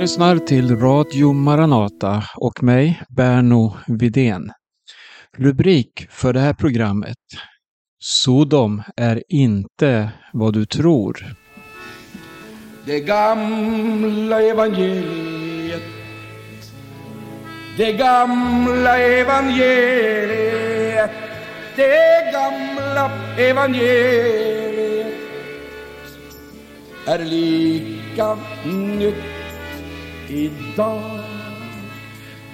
lyssnar till Radio Maranata och mig, Berno Vidén. Rubrik för det här programmet Sodom är inte vad du tror. Det gamla evangeliet Det gamla evangeliet Det gamla evangeliet är lika nytt idag.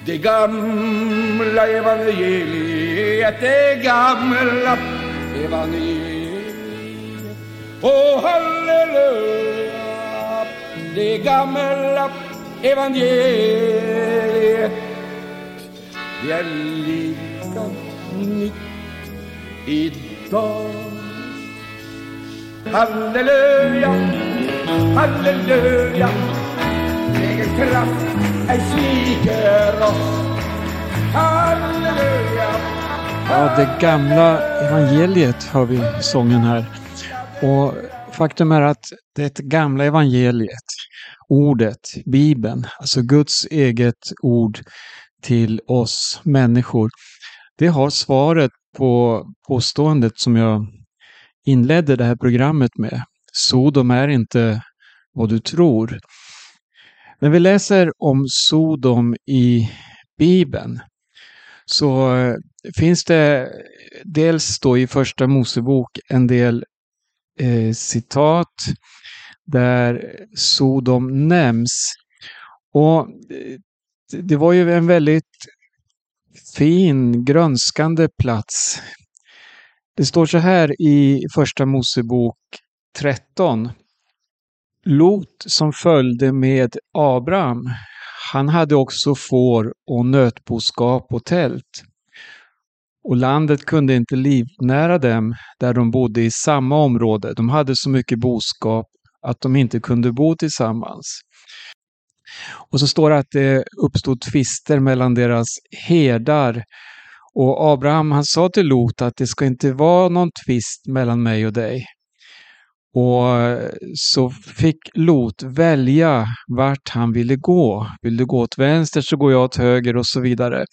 Det gamla evangeliet Det gamla evangeliet. Åh, halleluja. Det gamla evangeliet. Det är lika nytt idag. Halleluja, halleluja. Egen kraft ej sviker oss Halleluja Ja, det gamla evangeliet hör vi i sången här. Och faktum är att det gamla evangeliet, ordet, Bibeln, alltså Guds eget ord till oss människor, det har svaret på påståendet som jag inledde det här programmet med. Sodom är inte vad du tror. När vi läser om Sodom i Bibeln så eh, finns det dels då i Första Mosebok en del eh, citat där Sodom nämns. Och eh, det var ju en väldigt fin, grönskande plats. Det står så här i Första Mosebok 13. Lot som följde med Abraham, han hade också får och nötboskap och tält. Och landet kunde inte livnära dem där de bodde i samma område. De hade så mycket boskap att de inte kunde bo tillsammans. Och så står det att det uppstod tvister mellan deras herdar. Och Abraham han sa till Lot att det ska inte vara någon tvist mellan mig och dig. Och eh, så fick Lot välja vart han ville gå. Vill du gå åt vänster så går jag åt höger och så vidare.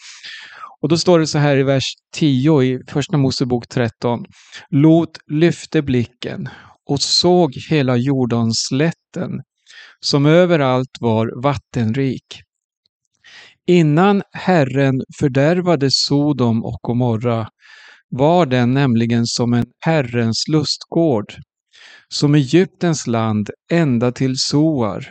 Och då står det så här i vers 10 i Första Mosebok 13. Lot lyfte blicken och såg hela Jordanslätten som överallt var vattenrik. Innan Herren fördärvade Sodom och Gomorra var den nämligen som en Herrens lustgård, som Egyptens land ända till Soar.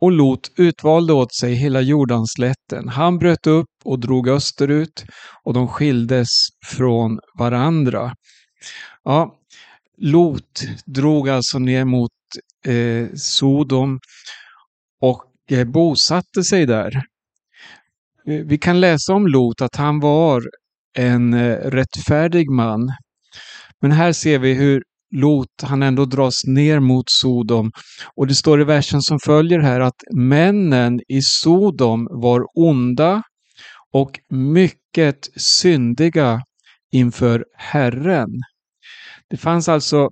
Och Lot utvalde åt sig hela Jordanslätten. Han bröt upp och drog österut och de skildes från varandra. Ja, Lot drog alltså ner mot eh, Sodom och eh, bosatte sig där. Eh, vi kan läsa om Lot att han var en eh, rättfärdig man. Men här ser vi hur Lot, han ändå dras ner mot Sodom. Och det står i versen som följer här att männen i Sodom var onda och mycket syndiga inför Herren. Det fanns alltså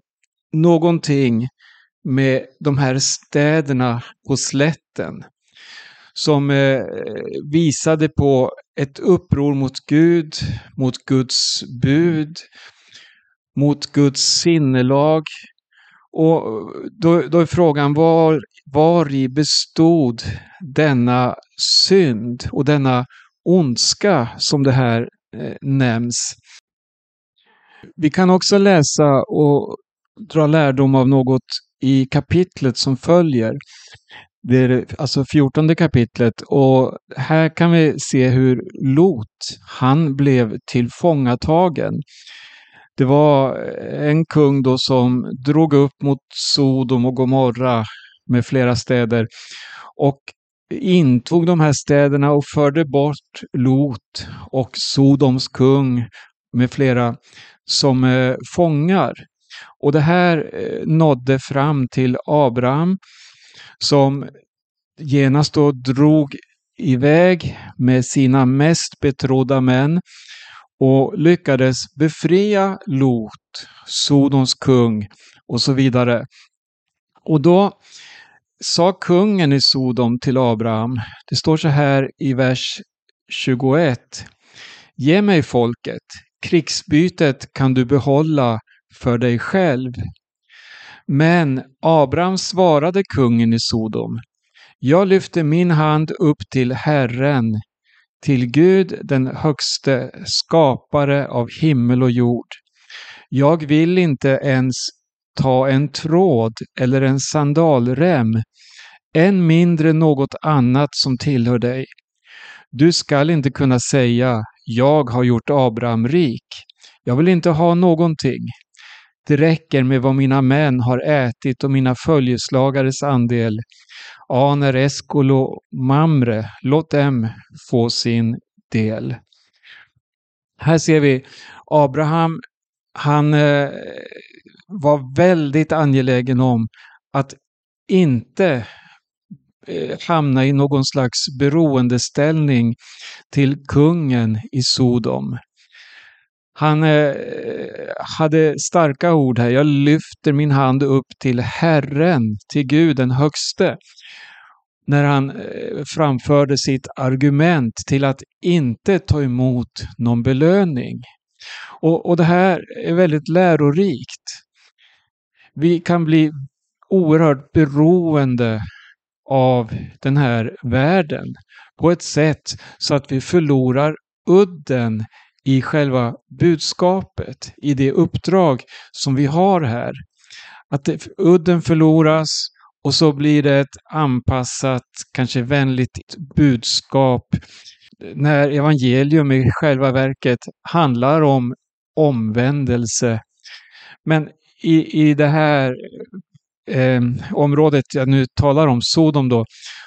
någonting med de här städerna på slätten som eh, visade på ett uppror mot Gud, mot Guds bud, mot Guds sinnelag. Och då, då är frågan var, var i bestod denna synd och denna ondska som det här eh, nämns. Vi kan också läsa och dra lärdom av något i kapitlet som följer. Det är alltså fjortonde kapitlet och här kan vi se hur Lot, han blev tillfångatagen. Det var eh, en kung då som drog upp mot Sodom och Gomorra med flera städer och intog de här städerna och förde bort Lot och Sodoms kung med flera som eh, fångar. Och det här eh, nådde fram till Abraham som genast då drog iväg med sina mest betrodda män och lyckades befria Lot, Sodoms kung och så vidare. Och då sa kungen i Sodom till Abraham. Det står så här i vers 21. Ge mig folket, krigsbytet kan du behålla för dig själv. Men Abraham svarade kungen i Sodom. Jag lyfter min hand upp till Herren, till Gud den högste, skapare av himmel och jord. Jag vill inte ens ta en tråd eller en sandalrem, än mindre något annat som tillhör dig. Du skall inte kunna säga, jag har gjort Abraham rik. Jag vill inte ha någonting. Det räcker med vad mina män har ätit och mina följeslagares andel. Aner, Eskolo Mamre, låt dem få sin del. Här ser vi Abraham, han eh, var väldigt angelägen om att inte eh, hamna i någon slags beroendeställning till kungen i Sodom. Han eh, hade starka ord här. Jag lyfter min hand upp till Herren, till Gud den högste. När han eh, framförde sitt argument till att inte ta emot någon belöning. Och, och det här är väldigt lärorikt. Vi kan bli oerhört beroende av den här världen på ett sätt så att vi förlorar udden i själva budskapet, i det uppdrag som vi har här. Att det, udden förloras och så blir det ett anpassat, kanske vänligt budskap när evangelium i själva verket handlar om omvändelse. Men i, i det här eh, området jag nu talar om, Sodom då,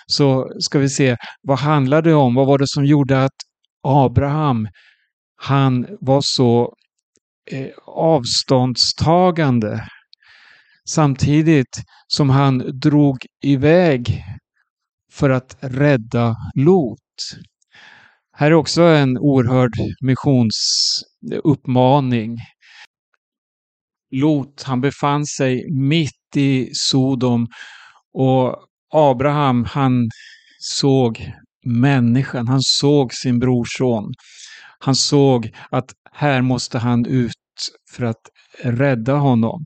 så ska vi se vad handlar det om? Vad var det som gjorde att Abraham han var så eh, avståndstagande samtidigt som han drog iväg för att rädda Lot. Här är också en oerhörd missionsuppmaning. Lot, han befann sig mitt i Sodom och Abraham, han såg människan, han såg sin brorson. Han såg att här måste han ut för att rädda honom.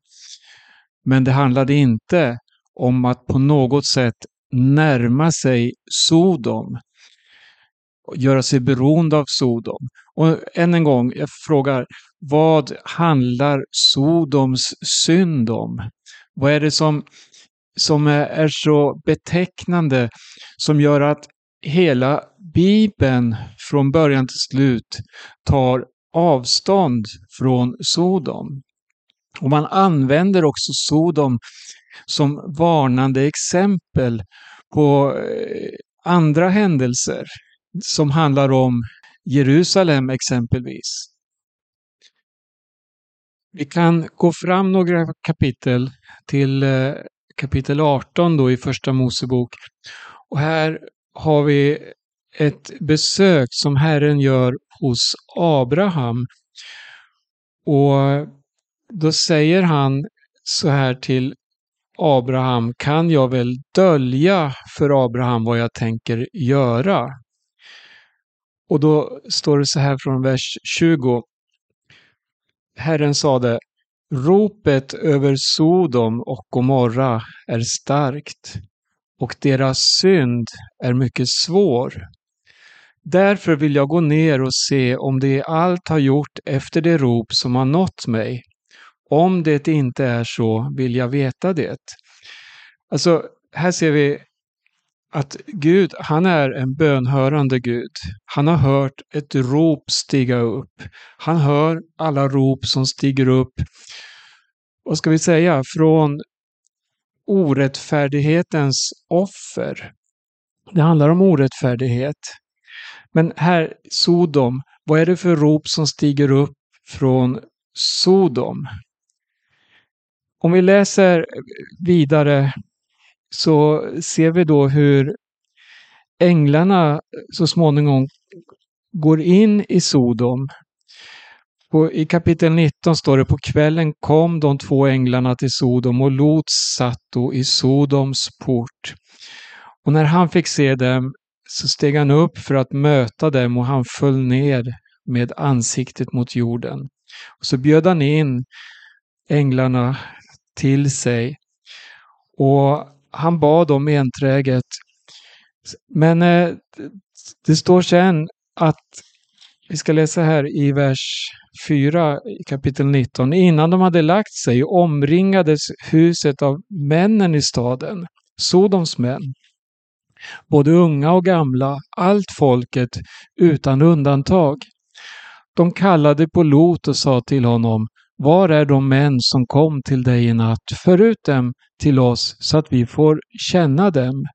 Men det handlade inte om att på något sätt närma sig Sodom. Göra sig beroende av Sodom. Och än en gång, jag frågar, vad handlar Sodoms synd om? Vad är det som, som är så betecknande som gör att hela Bibeln från början till slut tar avstånd från Sodom. Och man använder också Sodom som varnande exempel på eh, andra händelser som handlar om Jerusalem exempelvis. Vi kan gå fram några kapitel till eh, kapitel 18 då i Första Mosebok. Och här har vi ett besök som Herren gör hos Abraham. Och då säger han så här till Abraham, kan jag väl dölja för Abraham vad jag tänker göra? Och då står det så här från vers 20. Herren sade, ropet över Sodom och Gomorra är starkt och deras synd är mycket svår. Därför vill jag gå ner och se om det allt har gjort efter det rop som har nått mig. Om det inte är så vill jag veta det. Alltså, här ser vi att Gud, han är en bönhörande Gud. Han har hört ett rop stiga upp. Han hör alla rop som stiger upp. Vad ska vi säga? Från orättfärdighetens offer. Det handlar om orättfärdighet. Men här, Sodom, vad är det för rop som stiger upp från Sodom? Om vi läser vidare så ser vi då hur änglarna så småningom går in i Sodom på, I kapitel 19 står det på kvällen kom de två änglarna till Sodom och Lot satt då i Sodoms port. Och när han fick se dem så steg han upp för att möta dem och han föll ner med ansiktet mot jorden. Och så bjöd han in änglarna till sig och han bad dem enträget. Men eh, det står sen att vi ska läsa här i vers 4 i kapitel 19. Innan de hade lagt sig omringades huset av männen i staden, Sodoms män. Både unga och gamla, allt folket utan undantag. De kallade på Lot och sa till honom Var är de män som kom till dig i natt? För ut dem till oss så att vi får känna dem.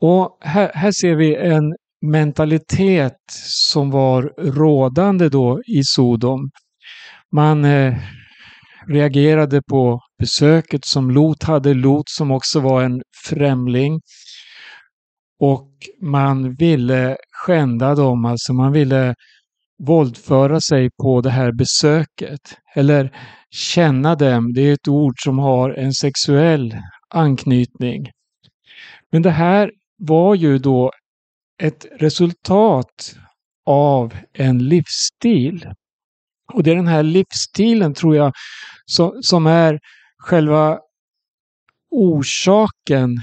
Och här, här ser vi en mentalitet som var rådande då i Sodom. Man eh, reagerade på besöket som Lot hade, Lot som också var en främling. Och man ville skända dem, alltså man ville våldföra sig på det här besöket. Eller känna dem, det är ett ord som har en sexuell anknytning. Men det här var ju då ett resultat av en livsstil. Och det är den här livsstilen tror jag som är själva orsaken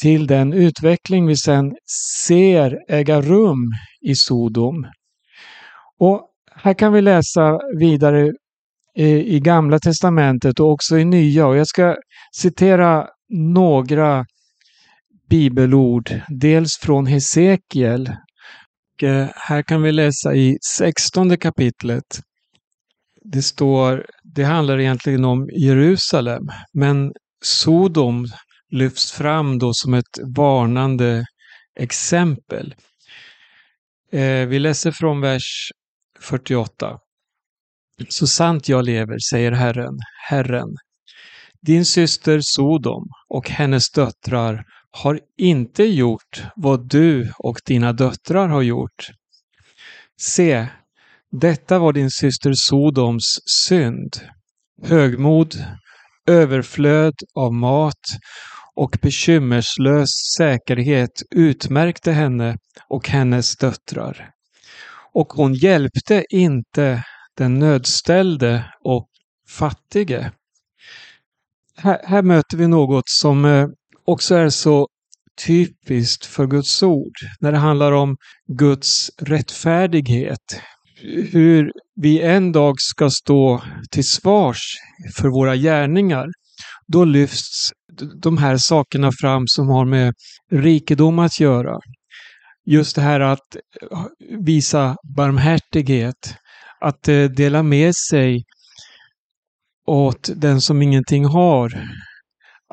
till den utveckling vi sen ser äga rum i Sodom. Och här kan vi läsa vidare i Gamla Testamentet och också i Nya. Och jag ska citera några bibelord, dels från Hesekiel. Och eh, här kan vi läsa i 16 kapitlet. Det står, det handlar egentligen om Jerusalem, men Sodom lyfts fram då som ett varnande exempel. Eh, vi läser från vers 48. Så sant jag lever, säger Herren, Herren. Din syster Sodom och hennes döttrar har inte gjort vad du och dina döttrar har gjort. Se, detta var din syster Sodoms synd. Högmod, överflöd av mat och bekymmerslös säkerhet utmärkte henne och hennes döttrar. Och hon hjälpte inte den nödställde och fattige. Här, här möter vi något som eh, också är så typiskt för Guds ord när det handlar om Guds rättfärdighet. Hur vi en dag ska stå till svars för våra gärningar. Då lyfts de här sakerna fram som har med rikedom att göra. Just det här att visa barmhärtighet, att eh, dela med sig åt den som ingenting har.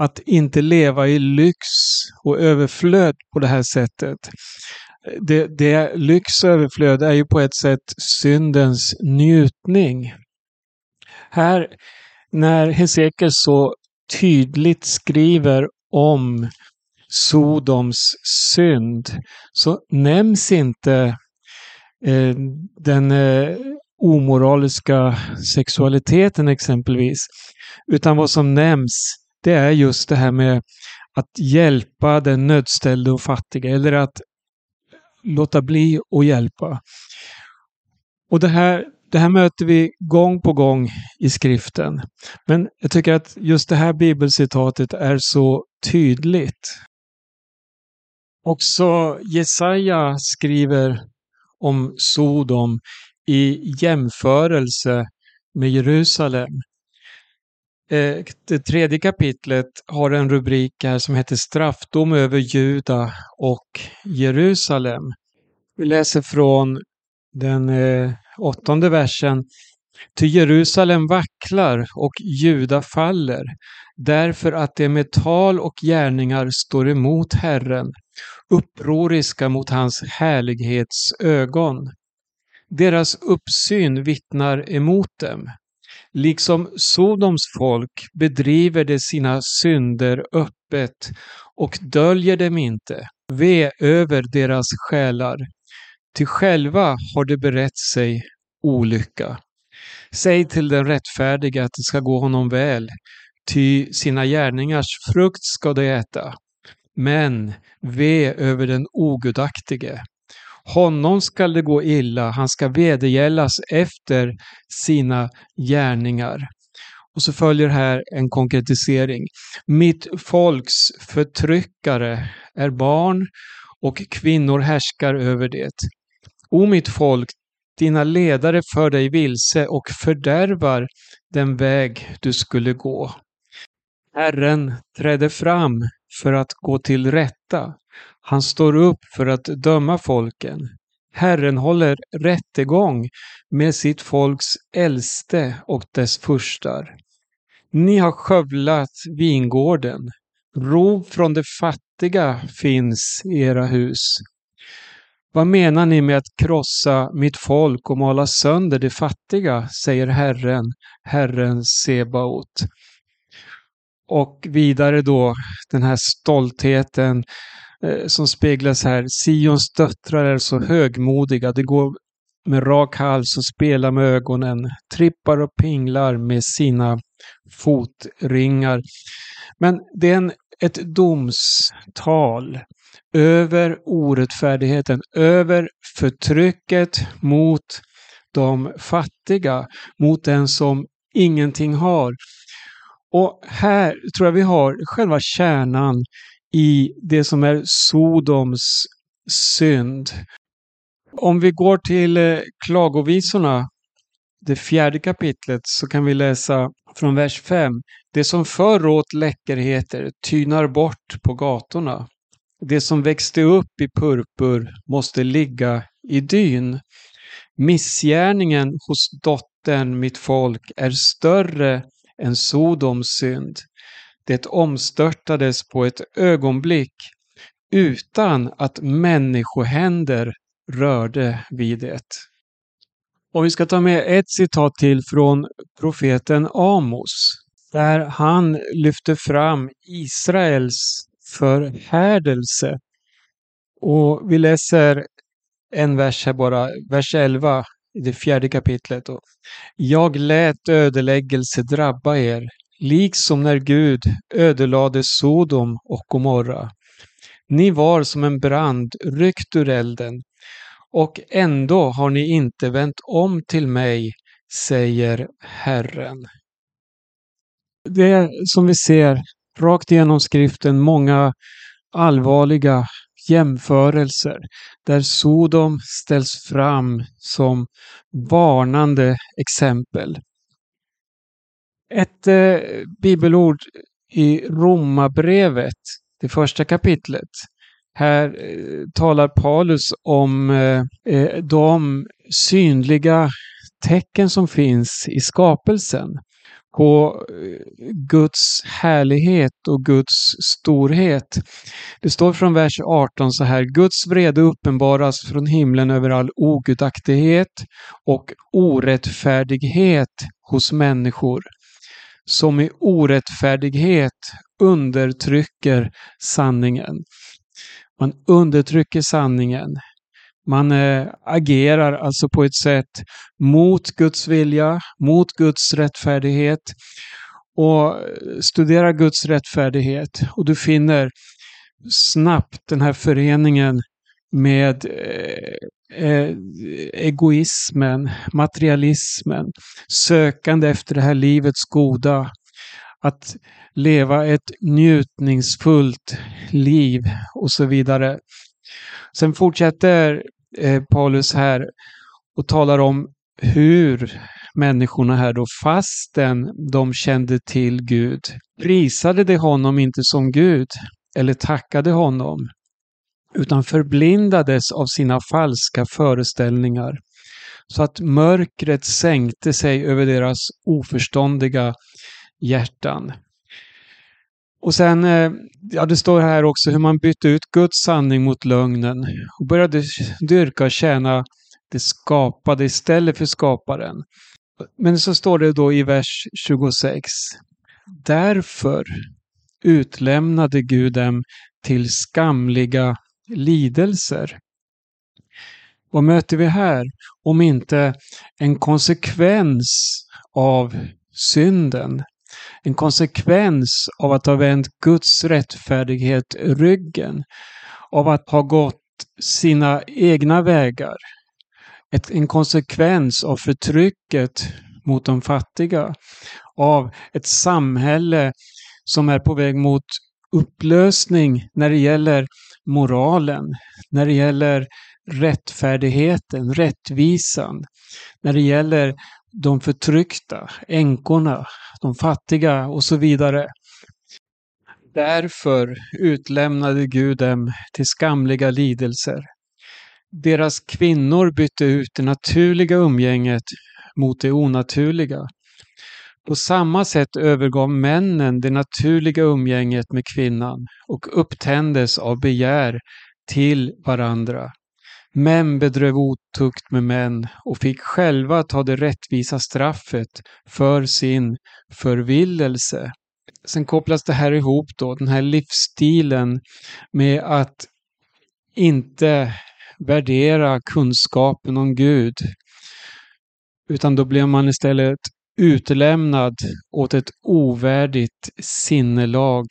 Att inte leva i lyx och överflöd på det här sättet. Det, det, lyx och överflöd är ju på ett sätt syndens njutning. Här, när Hesekiel så tydligt skriver om Sodoms synd så nämns inte eh, den eh, omoraliska sexualiteten exempelvis. Utan vad som nämns det är just det här med att hjälpa den nödställde och fattiga eller att låta bli att hjälpa. Och det här, det här möter vi gång på gång i skriften. Men jag tycker att just det här bibelcitatet är så tydligt. Också Jesaja skriver om Sodom i jämförelse med Jerusalem. Eh, det tredje kapitlet har en rubrik här som heter Straffdom över Juda och Jerusalem. Vi läser från den eh, åttonde versen. Ty Jerusalem vacklar och Juda faller, därför att det med tal och gärningar står emot Herren, upproriska mot hans härlighets ögon. Deras uppsyn vittnar emot dem. Liksom Sodoms folk bedriver de sina synder öppet och döljer dem inte. Ve över deras själar. Till själva har de berett sig olycka. Säg till den rättfärdiga att det ska gå honom väl, ty sina gärningars frukt ska de äta. Men ve över den ogudaktige. Honom skall det gå illa, han ska vedergällas efter sina gärningar. Och så följer här en konkretisering. Mitt folks förtryckare är barn och kvinnor härskar över det. O mitt folk, dina ledare för dig vilse och fördärvar den väg du skulle gå. Herren trädde fram för att gå till rätta. Han står upp för att döma folken. Herren håller rättegång med sitt folks äldste och dess furstar. Ni har skövlat vingården. Rov från de fattiga finns i era hus. Vad menar ni med att krossa mitt folk och mala sönder de fattiga, säger Herren, Herren Sebaot. Och vidare då den här stoltheten Eh, som speglas här. Sions döttrar är så högmodiga. Det går med rak hals och spelar med ögonen. Trippar och pinglar med sina fotringar. Men det är en, ett domstal över orättfärdigheten, över förtrycket mot de fattiga, mot den som ingenting har. Och här tror jag vi har själva kärnan i det som är Sodoms synd. Om vi går till eh, Klagovisorna, det fjärde kapitlet, så kan vi läsa från vers 5. Det som förr åt läckerheter tynar bort på gatorna. Det som växte upp i purpur måste ligga i dyn. Missgärningen hos dottern, mitt folk, är större än Sodoms synd. Det omstörtades på ett ögonblick utan att människohänder rörde vid det. Och vi ska ta med ett citat till från profeten Amos, där han lyfter fram Israels förhärdelse. Och vi läser en vers här bara, vers 11 i det fjärde kapitlet. Då. Jag lät ödeläggelse drabba er, liksom när Gud ödelade Sodom och Gomorra. Ni var som en brand ryckt ur elden, och ändå har ni inte vänt om till mig, säger Herren. Det är som vi ser rakt igenom skriften många allvarliga jämförelser där Sodom ställs fram som varnande exempel. Ett eh, bibelord i Romarbrevet, det första kapitlet. Här eh, talar Paulus om eh, eh de synliga tecken som finns i skapelsen på eh, Guds härlighet och Guds storhet. Det står från vers 18 så här. Guds vrede uppenbaras från himlen över all ogudaktighet och orättfärdighet hos människor som i orättfärdighet undertrycker sanningen. Man undertrycker sanningen. Man eh, agerar alltså på ett sätt mot Guds vilja, mot Guds rättfärdighet. Och studera Guds rättfärdighet och du finner snabbt den här föreningen med eh, eh, egoismen, materialismen, sökande efter det här livets goda. Att leva ett njutningsfullt liv och så vidare. Sen fortsätter eh, Paulus här och talar om hur människorna här då, fastän de kände till Gud, prisade de honom inte som Gud eller tackade honom, utan förblindades av sina falska föreställningar, så att mörkret sänkte sig över deras oförståndiga hjärtan. Och sen, eh, ja det står här också hur man bytte ut Guds sanning mot lögnen och började dyrka och tjäna det skapade istället för skaparen. Men så står det då i vers 26. Därför utlämnade Gud dem till skamliga lidelser. Vad möter vi här om inte en konsekvens av synden? En konsekvens av att ha vänt Guds rättfärdighet ryggen. Av att ha gått sina egna vägar. Ett, en konsekvens av förtrycket mot de fattiga. Av ett samhälle som är på väg mot upplösning när det gäller moralen, när det gäller rättfärdigheten, rättvisan, när det gäller de förtryckta, änkorna, de fattiga och så vidare. Därför utlämnade Gud dem till skamliga lidelser. Deras kvinnor bytte ut det naturliga umgänget mot det onaturliga. På samma sätt övergav männen det naturliga umgänget med kvinnan och upptändes av begär till varandra. Män bedrev otukt med män och fick själva ta det rättvisa straffet för sin förvillelse. Sen kopplas det här ihop då, den här livsstilen med att inte värdera kunskapen om Gud. Utan då blir man istället utlämnad åt ett ovärdigt sinnelag.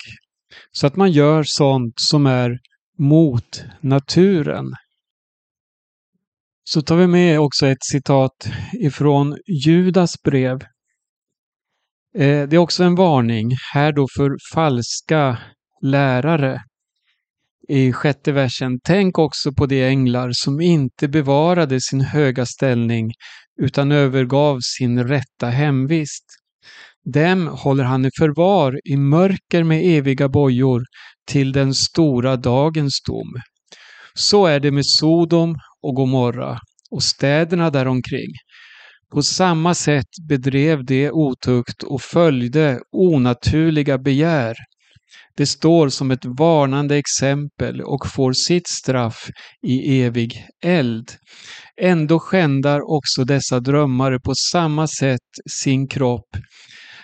Så att man gör sånt som är mot naturen. Så tar vi med också ett citat ifrån Judas brev. Eh, det är också en varning här då för falska lärare. I sjätte versen. Tänk också på de änglar som inte bevarade sin höga ställning utan övergav sin rätta hemvist. Dem håller han i förvar i mörker med eviga bojor till den stora dagens dom. Så är det med Sodom och Gomorra och städerna däromkring. På samma sätt bedrev de otukt och följde onaturliga begär. Det står som ett varnande exempel och får sitt straff i evig eld. Ändå skändar också dessa drömmare på samma sätt sin kropp.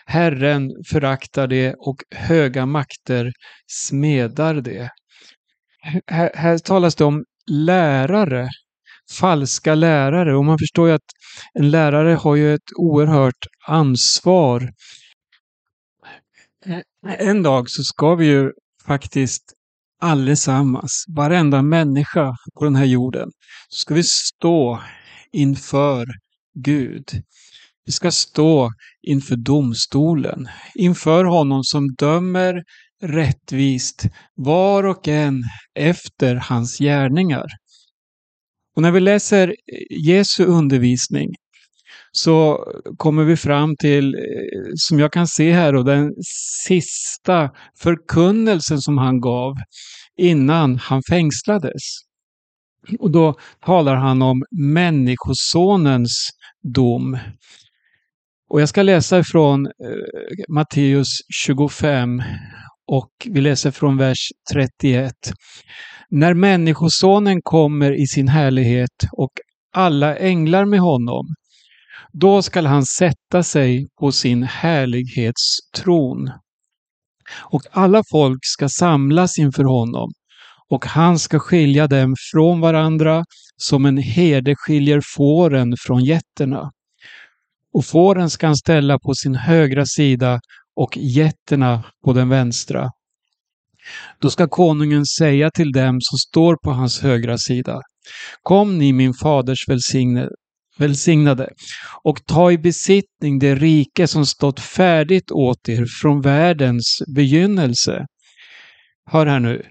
Herren föraktar det och höga makter smedar det. Här, här talas det om lärare, falska lärare och man förstår ju att en lärare har ju ett oerhört ansvar. En dag så ska vi ju faktiskt allesammans, varenda människa på den här jorden, så ska vi stå inför Gud. Vi ska stå inför domstolen, inför honom som dömer rättvist var och en efter hans gärningar. Och när vi läser Jesu undervisning så kommer vi fram till, eh, som jag kan se här, då, den sista förkunnelsen som han gav innan han fängslades. Och då talar han om Människosonens dom. Och jag ska läsa ifrån eh, Matteus 25 och vi läser från vers 31. När Människosonen kommer i sin härlighet och alla änglar med honom, då skall han sätta sig på sin härlighetstron. Och alla folk ska samlas inför honom och han ska skilja dem från varandra som en herde skiljer fåren från getterna. Och fåren ska han ställa på sin högra sida och getterna på den vänstra. Då ska konungen säga till dem som står på hans högra sida. Kom ni min faders välsignade välsignade och ta i besittning det rike som stått färdigt åt er från världens begynnelse. Hör här nu.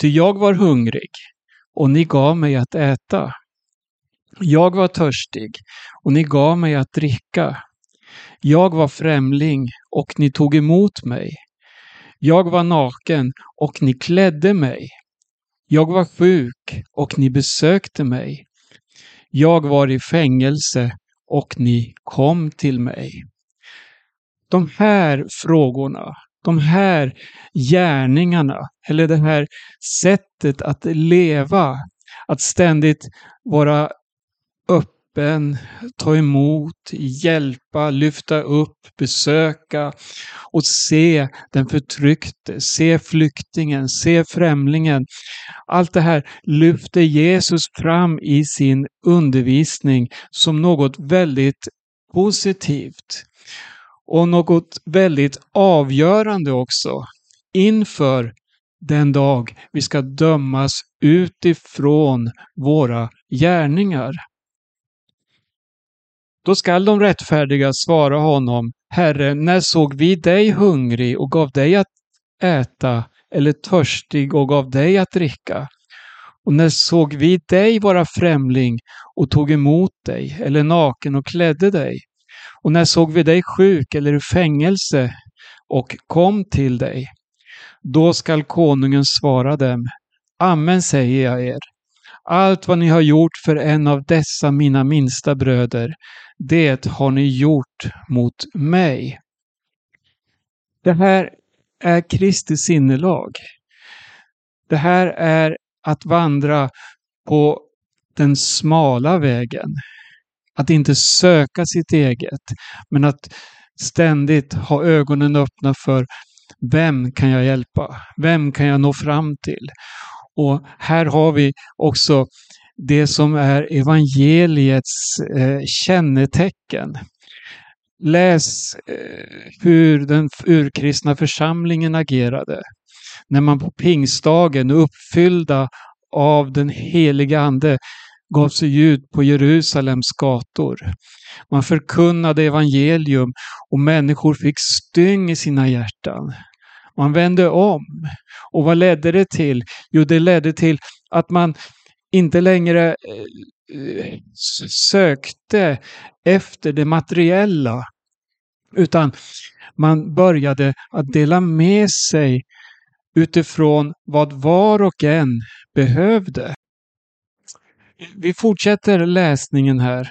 Ty jag var hungrig och ni gav mig att äta. Jag var törstig och ni gav mig att dricka. Jag var främling och ni tog emot mig. Jag var naken och ni klädde mig. Jag var sjuk och ni besökte mig. Jag var i fängelse och ni kom till mig. De här frågorna, de här gärningarna, eller det här sättet att leva, att ständigt vara öppen, ta emot, hjälpa, lyfta upp, besöka och se den förtryckte, se flyktingen, se främlingen. Allt det här lyfter Jesus fram i sin undervisning som något väldigt positivt och något väldigt avgörande också inför den dag vi ska dömas utifrån våra gärningar. Då skall de rättfärdiga svara honom, Herre, när såg vi dig hungrig och gav dig att äta eller törstig och gav dig att dricka? Och när såg vi dig vara främling och tog emot dig eller naken och klädde dig? Och när såg vi dig sjuk eller i fängelse och kom till dig? Då skall konungen svara dem, Amen säger jag er. Allt vad ni har gjort för en av dessa mina minsta bröder, det har ni gjort mot mig. Det här är Kristi sinnelag. Det här är att vandra på den smala vägen. Att inte söka sitt eget, men att ständigt ha ögonen öppna för vem kan jag hjälpa? Vem kan jag nå fram till? Och här har vi också det som är evangeliets eh, kännetecken. Läs eh, hur den urkristna församlingen agerade när man på pingstdagen uppfyllda av den heliga Ande gav sig ut på Jerusalems gator. Man förkunnade evangelium och människor fick styng i sina hjärtan. Man vände om. Och vad ledde det till? Jo, det ledde till att man inte längre eh, sökte efter det materiella, utan man började att dela med sig utifrån vad var och en behövde. Vi fortsätter läsningen här.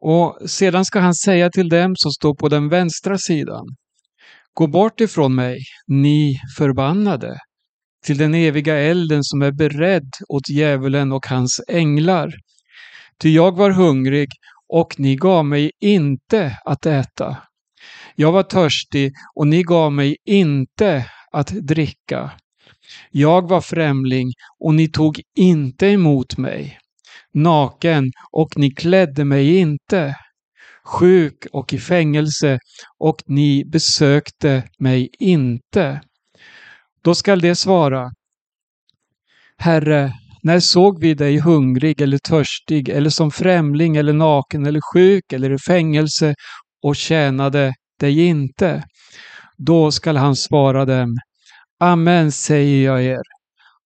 Och sedan ska han säga till dem som står på den vänstra sidan. Gå bort ifrån mig, ni förbannade, till den eviga elden som är beredd åt djävulen och hans änglar. Ty jag var hungrig och ni gav mig inte att äta. Jag var törstig och ni gav mig inte att dricka. Jag var främling och ni tog inte emot mig. Naken och ni klädde mig inte sjuk och i fängelse och ni besökte mig inte. Då skall det svara Herre, när såg vi dig hungrig eller törstig eller som främling eller naken eller sjuk eller i fängelse och tjänade dig inte? Då skall han svara dem Amen säger jag er.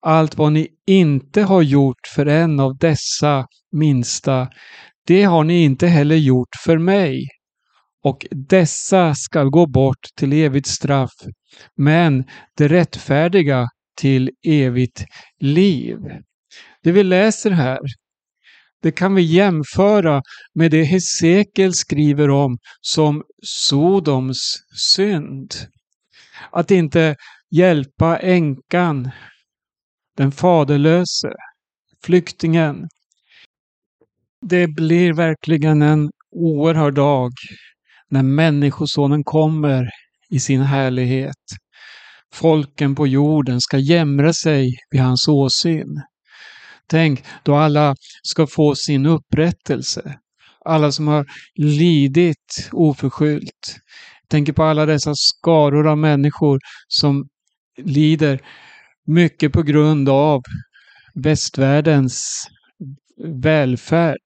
Allt vad ni inte har gjort för en av dessa minsta, det har ni inte heller gjort för mig. Och dessa skall gå bort till evigt straff, men det rättfärdiga till evigt liv. Det vi läser här, det kan vi jämföra med det Hesekiel skriver om som Sodoms synd. Att inte hjälpa änkan, den faderlöse, flyktingen, det blir verkligen en oerhörd dag när Människosonen kommer i sin härlighet. Folken på jorden ska jämra sig vid hans åsyn. Tänk då alla ska få sin upprättelse. Alla som har lidit oförskyllt. Tänk på alla dessa skaror av människor som lider mycket på grund av västvärldens välfärd.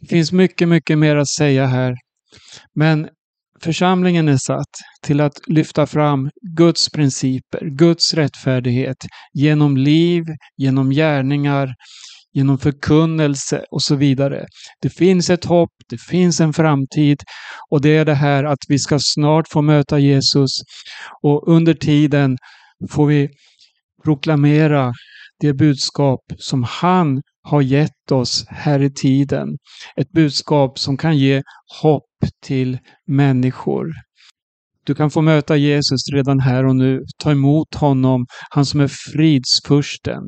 Det finns mycket, mycket mer att säga här. Men församlingen är satt till att lyfta fram Guds principer, Guds rättfärdighet genom liv, genom gärningar, genom förkunnelse och så vidare. Det finns ett hopp, det finns en framtid och det är det här att vi ska snart få möta Jesus och under tiden får vi proklamera det budskap som han har gett oss här i tiden. Ett budskap som kan ge hopp till människor. Du kan få möta Jesus redan här och nu. Ta emot honom, han som är fridsfursten.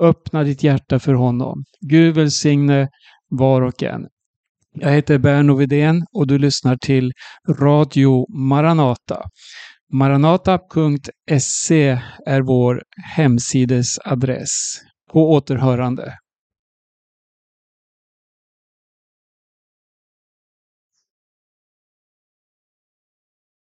Öppna ditt hjärta för honom. Gud välsigne var och en. Jag heter Berno Vidén och du lyssnar till Radio Maranata. Maranata.se är vår hemsidesadress. På återhörande.